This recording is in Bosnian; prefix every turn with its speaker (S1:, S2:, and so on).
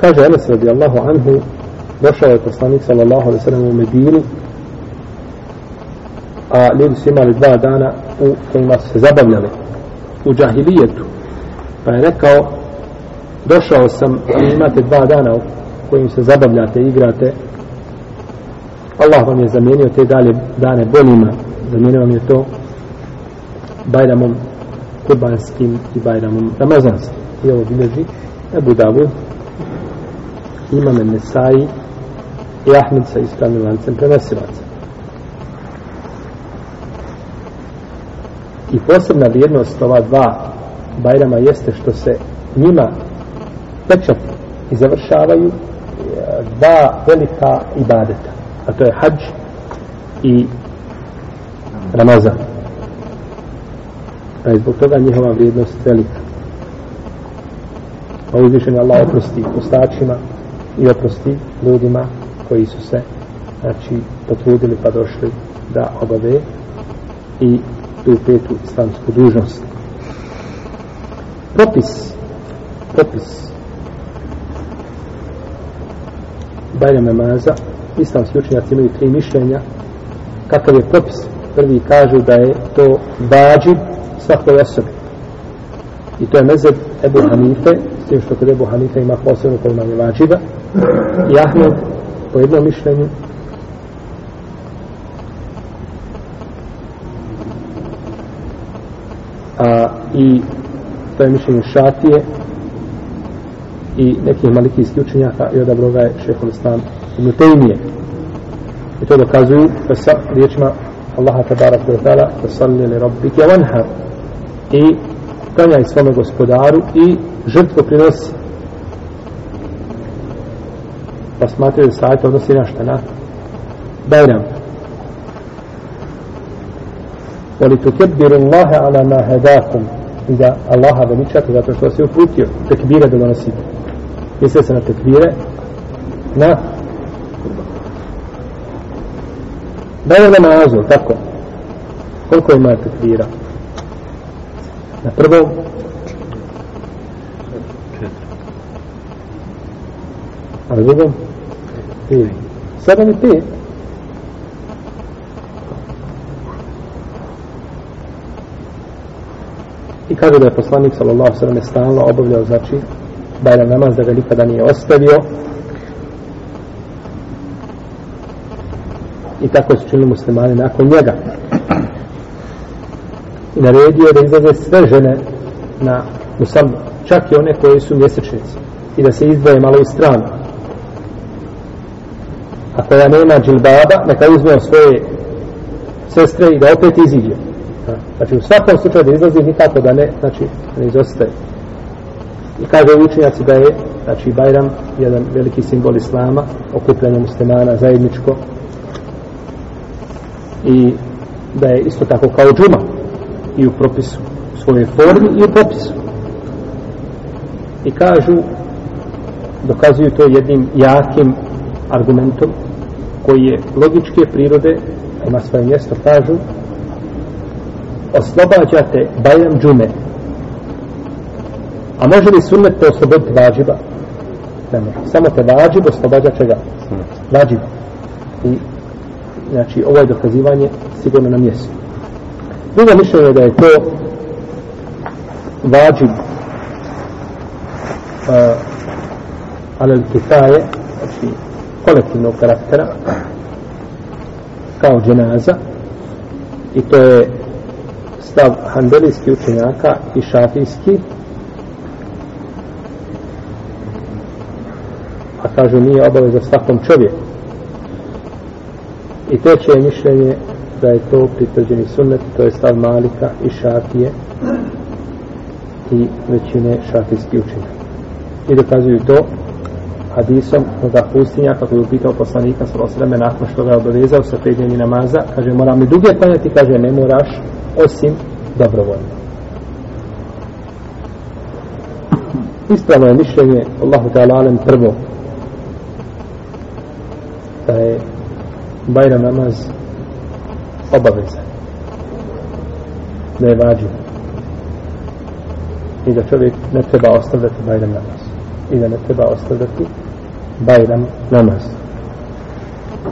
S1: Kaže Enes radijallahu anhu, došao je poslanik sallallahu alaihi sallam u Medinu, a ljudi su imali dva dana u kojima su se zabavljali u džahilijetu. Pa je rekao, došao sam i imate dva dana u kojim se zabavljate, igrate. Allah vam je zamijenio te dalje dane bolima, zamijenio vam je to Bajramom kurbanskim i Bajramom ramazanskim. I ovo bilježi Ebu Davud, Imam Nesai i Ahmed sa ispravnim lancem prenosilaca. I posebna vrijednost ova dva Bajrama jeste što se njima pečat i završavaju e, dva velika ibadeta. A to je hađ i Ramazan. A zbog toga njihova vrijednost velika. A uzvišen je Allah oprosti postačima i oprosti ljudima koji su se znači potrudili pa došli da obave i tu petu islamsku dužnost. Propis propis Bajram namaza islamski učenjaci imaju tri mišljenja. Kakav je propis? Prvi kažu da je to vađi svakoj osobi. I to je mezeb Ebu Hanife s tim što kod Ebu Hanife ima posebno kolmanje vađiva i Ahmed po jednom mišljenju. A, i to je mišljenje Šatije i nekih malikijskih učenjaka i odabro ga je šehol islam ibn Tejmije i to dokazuju sa riječima Allaha tabarak wa ta'ala fasalli li rabbike vanhar i klanjaj svome gospodaru i žrtvo prinosi pa smatraju da sajt odnosi na šta na? Bajram. Voli tu kebbiru Allahe ala ma hedakum i da Allaha veličate zato što se uputio tekbire da donosite misle se na tekbire na Bajram namazu, tako. Koliko ima tekbira? Na prvom. A na drugom pet sedam i pet. I kaže da je poslanik sallallahu sallam stalno obavljao znači Bajram namaz da ga nikada nije ostavio. I tako su činili muslimani nakon njega. I naredio da izlaze sve žene na musalmu, čak i one koje su mjesečnici i da se izdvoje malo u stranu a koja nema džilbaba neka uzme svoje sestre i da opet iziđe. Znači u svakom slučaju da izlazi nikako da ne znači ne izostaje. I kaže učenjaci da je znači Bajram jedan veliki simbol Islama okupljanje muslimana zajedničko. I da je isto tako kao džuma i u propisu u svojoj formi i u propisu i kažu dokazuju to jednim jakim argumentom koji je logičke prirode ima svoje mjesto kažu oslobađate Bajram džume. A može li sunnet te osloboditi vađiba? Ne može. Samo te vađib oslobađa čega? Vađib. I znači ovo je dokazivanje sigurno na mjestu. Drugo mišljenje da je to vađib eh, uh, alel kifaje, znači kolektivnog karaktera, kao dženaza, i to je stav handelijski učenjaka i šafijski, a kažu nije obaveza svakom čovjeku. I treće je mišljenje da je to pritvrđeni sunnet, to je stav Malika i Šafije i većine šafijski učenjaka I dokazuju to hadisom onoga pustinja, kako je upitao poslanika sa osreme nakon što ga je obavezao sa prednjeni namaza, kaže, moram li duge klanjati, kaže, ne moraš, osim dobrovoljno. Ispravno je mišljenje Allahu ta'ala Alem prvo da je Bajram namaz obaveza da je vađiv i da čovjek ne treba ostavljati bajram namaz i da ne treba ostavljati Bajram namaz.